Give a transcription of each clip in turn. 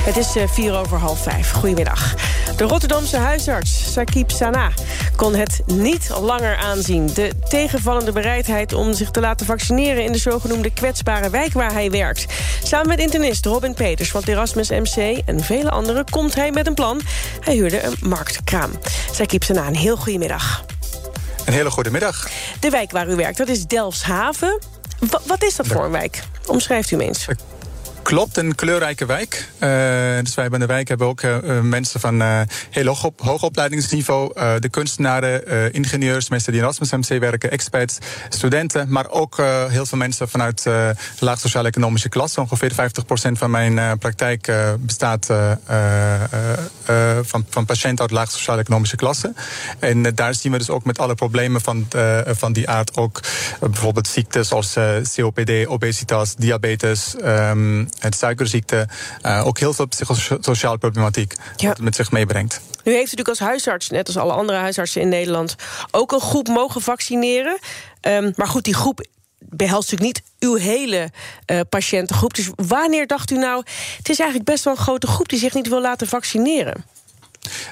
Het is eh, vier over half vijf. Goedemiddag. De Rotterdamse huisarts Sakib Sana kon het niet langer aanzien. De tegenvallende bereidheid om zich te laten vaccineren... in de zogenoemde kwetsbare wijk waar hij werkt. Samen met internist Robin Peters van Erasmus MC en vele anderen... komt hij met een plan. Hij huurde een marktkraam. Sakib Sana, een heel goedemiddag. Een hele goede middag. De wijk waar u werkt, dat is Delfshaven. W wat is dat voor een wijk? Omschrijft u me eens. Klopt, een kleurrijke wijk. Uh, dus wij bij de wijk hebben ook uh, mensen van heel hoog, hoog opleidingsniveau. de kunstenaren, ingenieurs, mensen die in Erasmus MC werken, experts, studenten. Maar ook heel veel mensen vanuit de laag sociaal-economische klasse. Ongeveer 50% van mijn praktijk bestaat van, van patiënten uit laag sociaal-economische klasse. En daar zien we dus ook met alle problemen van, van die aard ook bijvoorbeeld ziektes zoals COPD, obesitas, diabetes. Um, het suikerziekte, uh, ook heel veel psychosociale problematiek ja. wat het met zich meebrengt. U heeft natuurlijk als huisarts, net als alle andere huisartsen in Nederland, ook een groep mogen vaccineren. Um, maar goed, die groep behelst natuurlijk niet uw hele uh, patiëntengroep. Dus wanneer dacht u nou, het is eigenlijk best wel een grote groep die zich niet wil laten vaccineren?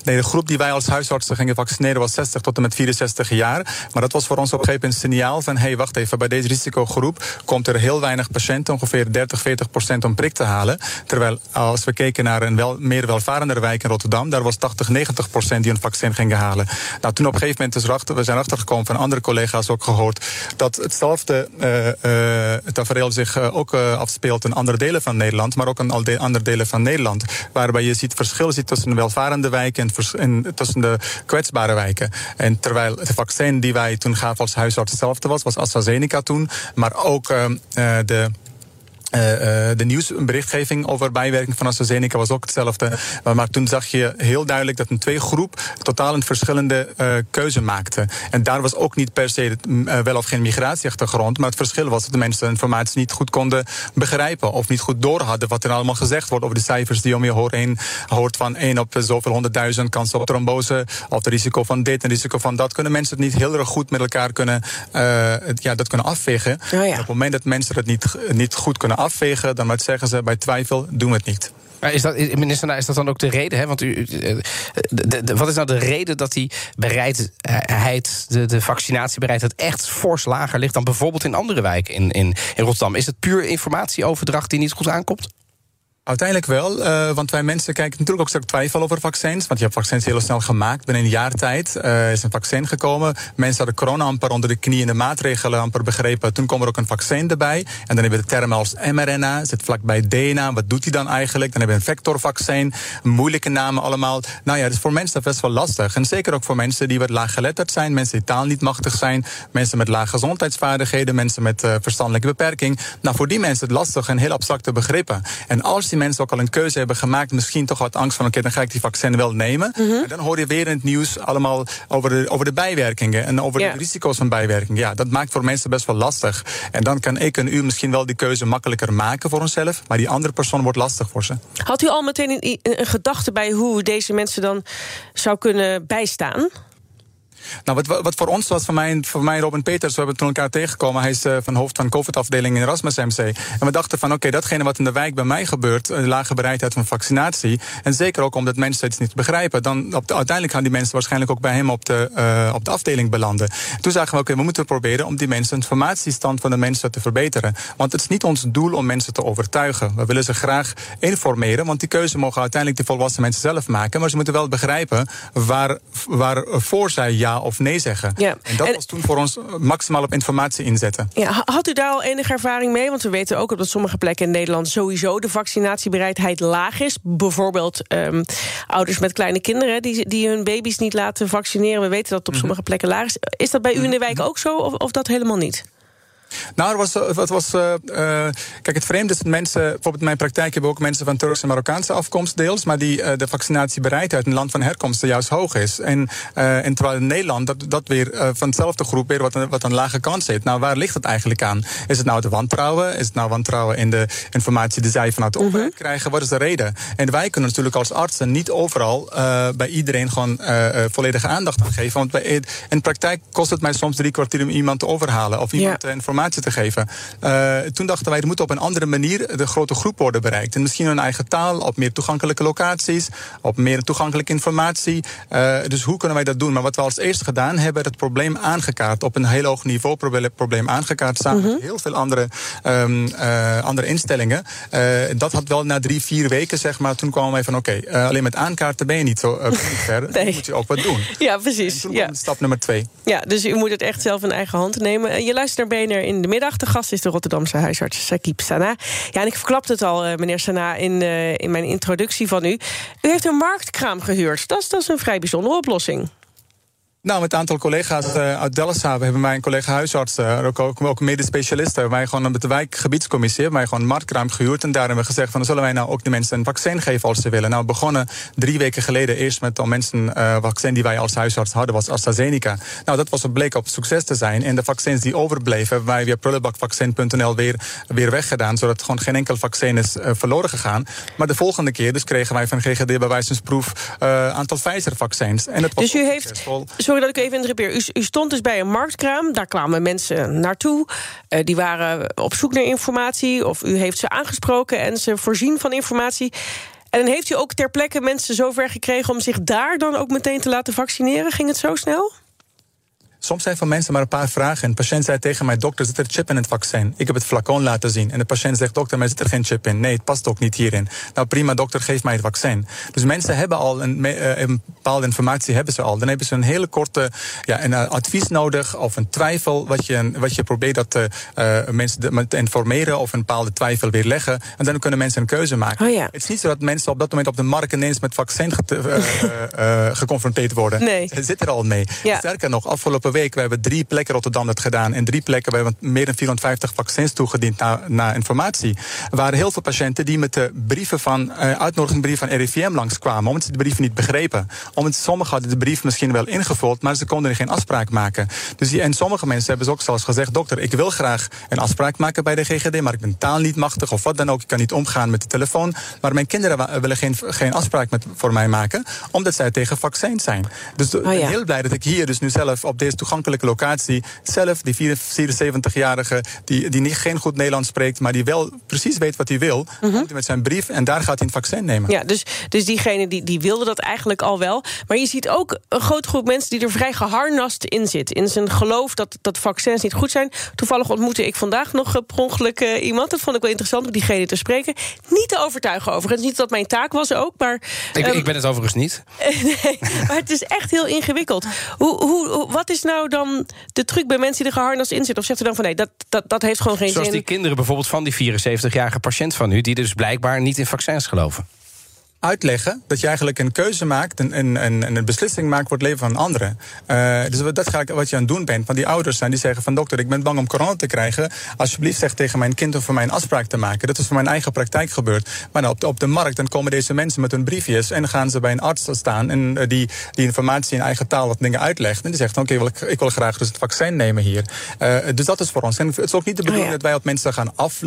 Nee, de groep die wij als huisartsen gingen vaccineren was 60 tot en met 64 jaar. Maar dat was voor ons op een gegeven moment een signaal van: hé, hey, wacht even, bij deze risicogroep komt er heel weinig patiënten, ongeveer 30, 40 procent om prik te halen. Terwijl als we keken naar een wel, meer welvarendere wijk in Rotterdam, daar was 80, 90 procent die een vaccin gingen halen. Nou, toen op een gegeven moment is we zijn achtergekomen van andere collega's ook gehoord dat hetzelfde uh, tafereel zich ook afspeelt in andere delen van Nederland, maar ook in andere delen van Nederland. Waarbij je ziet verschillen ziet tussen een welvarende wijk en, tussen de kwetsbare wijken. En terwijl het vaccin die wij toen gaven als huisarts hetzelfde was, was AstraZeneca toen. Maar ook uh, de uh, de nieuwsberichtgeving over bijwerking van AstraZeneca was ook hetzelfde. Maar, maar, toen zag je heel duidelijk dat een twee groep totaal een verschillende uh, keuze maakte. En daar was ook niet per se uh, wel of geen migratieachtergrond. Maar het verschil was dat de mensen de informatie niet goed konden begrijpen. Of niet goed doorhadden wat er allemaal gezegd wordt over de cijfers die om je hoort. Een, hoort van 1 op zoveel honderdduizend kans op trombose. Of het risico van dit en risico van dat. Kunnen mensen het niet heel erg goed met elkaar kunnen, ja, dat kunnen afvegen. Oh ja. Op het moment dat mensen het niet, niet goed kunnen afvegen, dan zeggen ze bij twijfel doen we het niet. Maar is dat, minister, is dat dan ook de reden? Hè? Want u, eh, wat is nou de reden dat die bereidheid, de, de vaccinatiebereidheid, echt fors lager ligt dan bijvoorbeeld in andere wijken in, in, in Rotterdam? Is het puur informatieoverdracht die niet goed aankomt? Uiteindelijk wel, uh, want wij mensen kijken natuurlijk ook stuk twijfel over vaccins. Want je hebt vaccins heel snel gemaakt. Binnen een jaar tijd uh, is een vaccin gekomen. Mensen hadden corona amper onder de knie en de maatregelen amper begrepen. Toen kwam er ook een vaccin erbij. En dan hebben we de termen als mRNA, zit vlakbij DNA. Wat doet hij dan eigenlijk? Dan hebben we een vectorvaccin, moeilijke namen allemaal. Nou ja, dus voor mensen best wel lastig. En zeker ook voor mensen die wat laaggeletterd zijn, mensen die taal niet machtig zijn, mensen met lage gezondheidsvaardigheden, mensen met uh, verstandelijke beperking. Nou, voor die mensen het lastig en heel abstracte begrippen. En als die mensen ook al een keuze hebben gemaakt, misschien toch wat angst van: oké, dan ga ik die vaccin wel nemen. Mm -hmm. dan hoor je weer in het nieuws allemaal over de, over de bijwerkingen en over yeah. de risico's van bijwerkingen. Ja, dat maakt voor mensen best wel lastig. En dan kan ik en u misschien wel die keuze makkelijker maken voor onszelf, maar die andere persoon wordt lastig voor ze. Had u al meteen een, een gedachte bij hoe deze mensen dan zou kunnen bijstaan? Nou, wat, wat voor ons was, voor mij, voor mij Robin Peters, we hebben toen elkaar tegengekomen. Hij is uh, van hoofd van COVID-afdeling in Erasmus MC. En we dachten van, oké, datgene wat in de wijk bij mij gebeurt, de lage bereidheid van vaccinatie, en zeker ook omdat mensen het niet begrijpen, dan op de, uiteindelijk gaan die mensen waarschijnlijk ook bij hem op de, uh, op de afdeling belanden. Toen zagen we, oké, we moeten proberen om die mensen, informatiestand van de mensen te verbeteren. Want het is niet ons doel om mensen te overtuigen. We willen ze graag informeren, want die keuze mogen uiteindelijk de volwassen mensen zelf maken. Maar ze moeten wel begrijpen waar, waarvoor zij ja of nee zeggen. Ja. En dat was toen voor ons maximaal op informatie inzetten. Ja, had u daar al enige ervaring mee? Want we weten ook op dat sommige plekken in Nederland sowieso de vaccinatiebereidheid laag is. Bijvoorbeeld um, ouders met kleine kinderen die, die hun baby's niet laten vaccineren. We weten dat het op mhm. sommige plekken laag is. Is dat bij u in de wijk ook zo of, of dat helemaal niet? Nou, er was, het was, uh, kijk, het vreemde is dat mensen, bijvoorbeeld in mijn praktijk hebben ook mensen van Turkse en Marokkaanse afkomst deels, maar die uh, de vaccinatiebereidheid in het land van herkomst juist hoog is. En, en terwijl in Nederland dat, dat weer van hetzelfde groep weer wat een, wat een lage kans zit. Nou, waar ligt het eigenlijk aan? Is het nou de wantrouwen? Is het nou wantrouwen in de informatie die zij vanuit de overheid mhm. krijgen? Wat is de reden? En wij kunnen natuurlijk als artsen niet overal bij iedereen gewoon volledige aandacht aan geven. Want bij, in de praktijk kost het mij soms drie kwartier om iemand te overhalen of iemand ja. informatie te geven. Uh, toen dachten wij, er moet op een andere manier de grote groep worden bereikt. En misschien een eigen taal, op meer toegankelijke locaties, op meer toegankelijke informatie. Uh, dus hoe kunnen wij dat doen? Maar wat we als eerste gedaan hebben, het probleem aangekaart. Op een heel hoog niveau probleem aangekaart. Samen met mhm. heel veel andere, um, uh, andere instellingen. dat had wel na drie, vier weken, zeg maar. Toen kwamen wij van: oké, okay, alleen met aankaarten ben je niet zo ver. nee. Dan moet je ook wat doen. Ja, precies. En toen ja. stap nummer twee. Ja, dus u moet het echt zelf in eigen hand nemen. Je luistert naar BNR in de middag. De gast is de Rotterdamse huisarts Sakib Sana. Ja, en ik verklapte het al, eh, meneer Sana, in, uh, in mijn introductie van u. U heeft een marktkraam gehuurd. Dat dat is een vrij bijzondere oplossing. Nou, met een aantal collega's uh, uit Delfshaven hebben wij een collega huisarts, uh, ook, ook, ook medisch specialisten, hebben wij gewoon met de wijkgebiedscommissie hebben wij gewoon een marktkraam gehuurd. En daar hebben we gezegd van, zullen wij nou ook de mensen een vaccin geven als ze willen. Nou, we begonnen drie weken geleden eerst met al mensen uh, vaccin die wij als huisarts hadden, was AstraZeneca. Nou, dat was een bleek op succes te zijn. En de vaccins die overbleven, hebben wij via prullenbakvaccin.nl weer, weer weggedaan, zodat gewoon geen enkel vaccin is verloren gegaan. Maar de volgende keer dus kregen wij van GGD bij wijzensproef aantal Pfizer-vaccins. En het was dus u heeft sorry dat ik even interrupeer. U, u stond dus bij een marktkraam. Daar kwamen mensen naartoe. Uh, die waren op zoek naar informatie. Of u heeft ze aangesproken en ze voorzien van informatie. En heeft u ook ter plekke mensen zover gekregen om zich daar dan ook meteen te laten vaccineren? Ging het zo snel? Soms zijn van mensen maar een paar vragen. En de patiënt zei tegen mij, dokter, zit er chip in het vaccin? Ik heb het flacon laten zien. En de patiënt zegt, dokter, maar zit er geen chip in? Nee, het past ook niet hierin. Nou prima, dokter, geef mij het vaccin. Dus mensen hebben al een, uh, een bepaalde informatie, hebben ze al. Dan hebben ze een hele korte ja, een, uh, advies nodig of een twijfel, wat je, wat je probeert dat uh, mensen te informeren of een bepaalde twijfel weer leggen. En dan kunnen mensen een keuze maken. Oh ja. Het is niet zo dat mensen op dat moment op de markt ineens met vaccin geconfronteerd worden. Nee. Ze zitten er al mee. Ja. Sterker nog, afgelopen week, we hebben drie plekken Rotterdam het gedaan. En drie plekken, we hebben meer dan 450 vaccins toegediend naar, naar informatie. Er waren heel veel patiënten die met de brieven van, uh, uitnodigingbrieven van RIVM langskwamen. Omdat ze de brieven niet begrepen. Omdat sommigen hadden de brief misschien wel ingevuld, maar ze konden er geen afspraak maken. Dus die, en sommige mensen hebben ze ook zelfs gezegd: dokter, ik wil graag een afspraak maken bij de GGD, maar ik ben taal niet machtig of wat dan ook. Ik kan niet omgaan met de telefoon. Maar mijn kinderen willen geen, geen afspraak met, voor mij maken, omdat zij tegen vaccins zijn. Dus ik oh ben heel blij dat ik hier dus nu zelf op deze toegankelijke locatie zelf, die 74-jarige, die, die niet, geen goed Nederlands spreekt, maar die wel precies weet wat hij wil, mm komt hij met zijn brief en daar gaat hij een vaccin nemen. Ja, dus, dus diegene die, die wilde dat eigenlijk al wel. Maar je ziet ook een grote groep mensen die er vrij geharnast in zit. In zijn geloof dat, dat vaccins niet goed zijn. Toevallig ontmoette ik vandaag nog uh, per ongeluk uh, iemand. Dat vond ik wel interessant om diegene te spreken. Niet te overtuigen overigens. Niet dat mijn taak was ook, maar... Ik, um, ik ben het overigens niet. nee, maar het is echt heel ingewikkeld. Hoe, hoe, wat is nou dan de truc bij mensen die er geharnast in zitten? Of zegt u dan van nee, dat, dat, dat heeft gewoon geen Zoals zin? Zoals die kinderen bijvoorbeeld van die 74-jarige patiënt van u... die dus blijkbaar niet in vaccins geloven uitleggen dat je eigenlijk een keuze maakt en een, een, een beslissing maakt voor het leven van anderen. Uh, dus dat ga ik, wat je aan het doen bent. Want die ouders zijn die zeggen van dokter, ik ben bang om corona te krijgen. Alsjeblieft zeg tegen mijn kind om voor mij een afspraak te maken. Dat is voor mijn eigen praktijk gebeurd. Maar nou, op, de, op de markt dan komen deze mensen met hun briefjes en gaan ze bij een arts staan en uh, die, die informatie in eigen taal wat dingen uitlegt. En die zegt oké, okay, ik, ik, wil graag dus het vaccin nemen hier. Uh, dus dat is voor ons. En het is ook niet de bedoeling oh dat wij op mensen gaan af,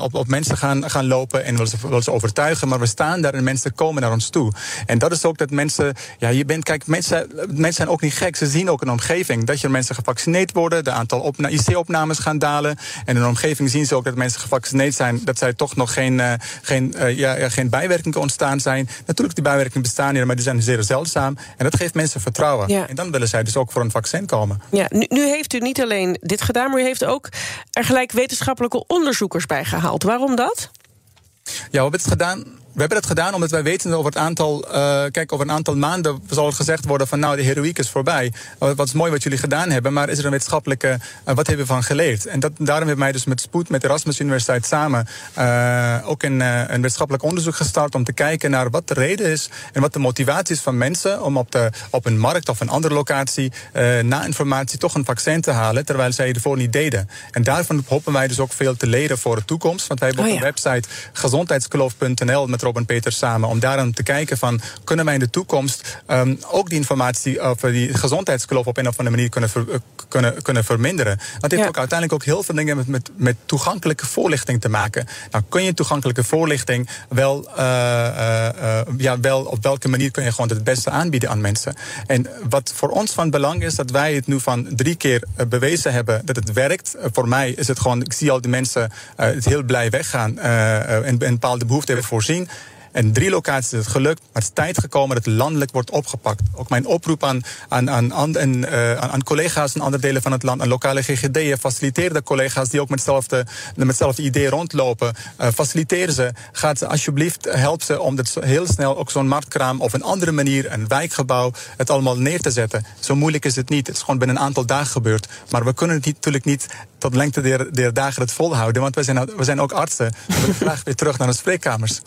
op, op mensen gaan, gaan lopen en willen ze, willen ze overtuigen, maar we staan daar en mensen komen naar ons toe. En dat is ook dat mensen, ja, je bent, kijk, mensen, mensen zijn ook niet gek. Ze zien ook een omgeving dat je mensen gevaccineerd worden, de aantal IC-opnames gaan dalen. En in een omgeving zien ze ook dat mensen gevaccineerd zijn, dat zij toch nog geen, uh, geen, uh, ja, ja, geen bijwerkingen ontstaan zijn. Natuurlijk, die bijwerkingen bestaan hier, maar die zijn zeer zeldzaam. En dat geeft mensen vertrouwen. Ja. En dan willen zij dus ook voor een vaccin komen. Ja, nu, nu heeft u niet alleen dit gedaan, maar u heeft ook er gelijk wetenschappelijke onderzoekers bij gehaald. Waarom dat? Ja, we hebben het gedaan We hebben dat gedaan omdat wij weten over het aantal. Uh, kijk, over een aantal maanden zal het gezegd worden van nou, de heroïek is voorbij. Wat is mooi wat jullie gedaan hebben, maar is er een wetenschappelijke. Uh, wat hebben we van geleerd? En dat, daarom hebben wij dus met spoed met de Erasmus Universiteit samen uh, ook een, een wetenschappelijk onderzoek gestart om te kijken naar wat de reden is en wat de motivatie is van mensen om op, de, op een markt of een andere locatie na informatie toch een vaccin te halen, terwijl zij ervoor niet deden. En daarvan hopen wij dus ook veel te leren voor de toekomst. Want wij hebben oh, op een website gezondheidskloof.nl met Robin Peters samen om daarom te kijken van kunnen wij in de toekomst um, ook die informatie over die gezondheidskloof op een of andere manier kunnen, ver, kunnen, kunnen verminderen. Want het heeft ja. ook uiteindelijk ook heel veel dingen met, met, met toegankelijke voorlichting te maken. Nou kun je toegankelijke voorlichting wel, uh, uh, uh, ja, wel op welke manier kun je gewoon het beste aanbieden aan mensen. En wat voor ons van belang is dat wij het nu van drie keer bewezen hebben dat het werkt. voor mij is het gewoon, ik zie al de mensen het heel blij weggaan en, en bepaalde behoeften hebben voorzien. En drie locaties is het gelukt, maar het is tijd gekomen dat het landelijk wordt opgepakt. Ook mijn oproep aan, aan, aan, aan, uh, aan collega's in andere delen van het land, aan lokale GGD'en, faciliteer de collega's die ook met hetzelfde, met hetzelfde idee rondlopen. Uh, faciliteer ze. Gaat ze alsjeblieft, help ze om dit heel snel ook zo'n marktkraam of een andere manier, een wijkgebouw, het allemaal neer te zetten. Zo moeilijk is het niet. Het is gewoon binnen een aantal dagen gebeurd. Maar we kunnen het niet, natuurlijk niet tot lengte der, der dagen het volhouden, want we zijn, we zijn ook artsen. We willen graag weer terug naar de spreekkamers.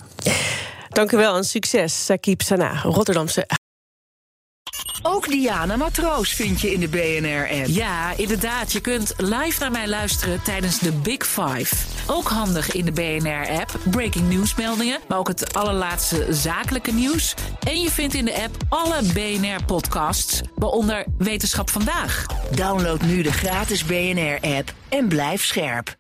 Dank u wel en succes, Sakib Sana, Rotterdamse. Ook Diana Matroos vind je in de BNR-app. Ja, inderdaad. Je kunt live naar mij luisteren tijdens de Big Five. Ook handig in de BNR-app. Breaking nieuwsmeldingen, maar ook het allerlaatste zakelijke nieuws. En je vindt in de app alle BNR-podcasts, waaronder Wetenschap Vandaag. Download nu de gratis BNR-app en blijf scherp.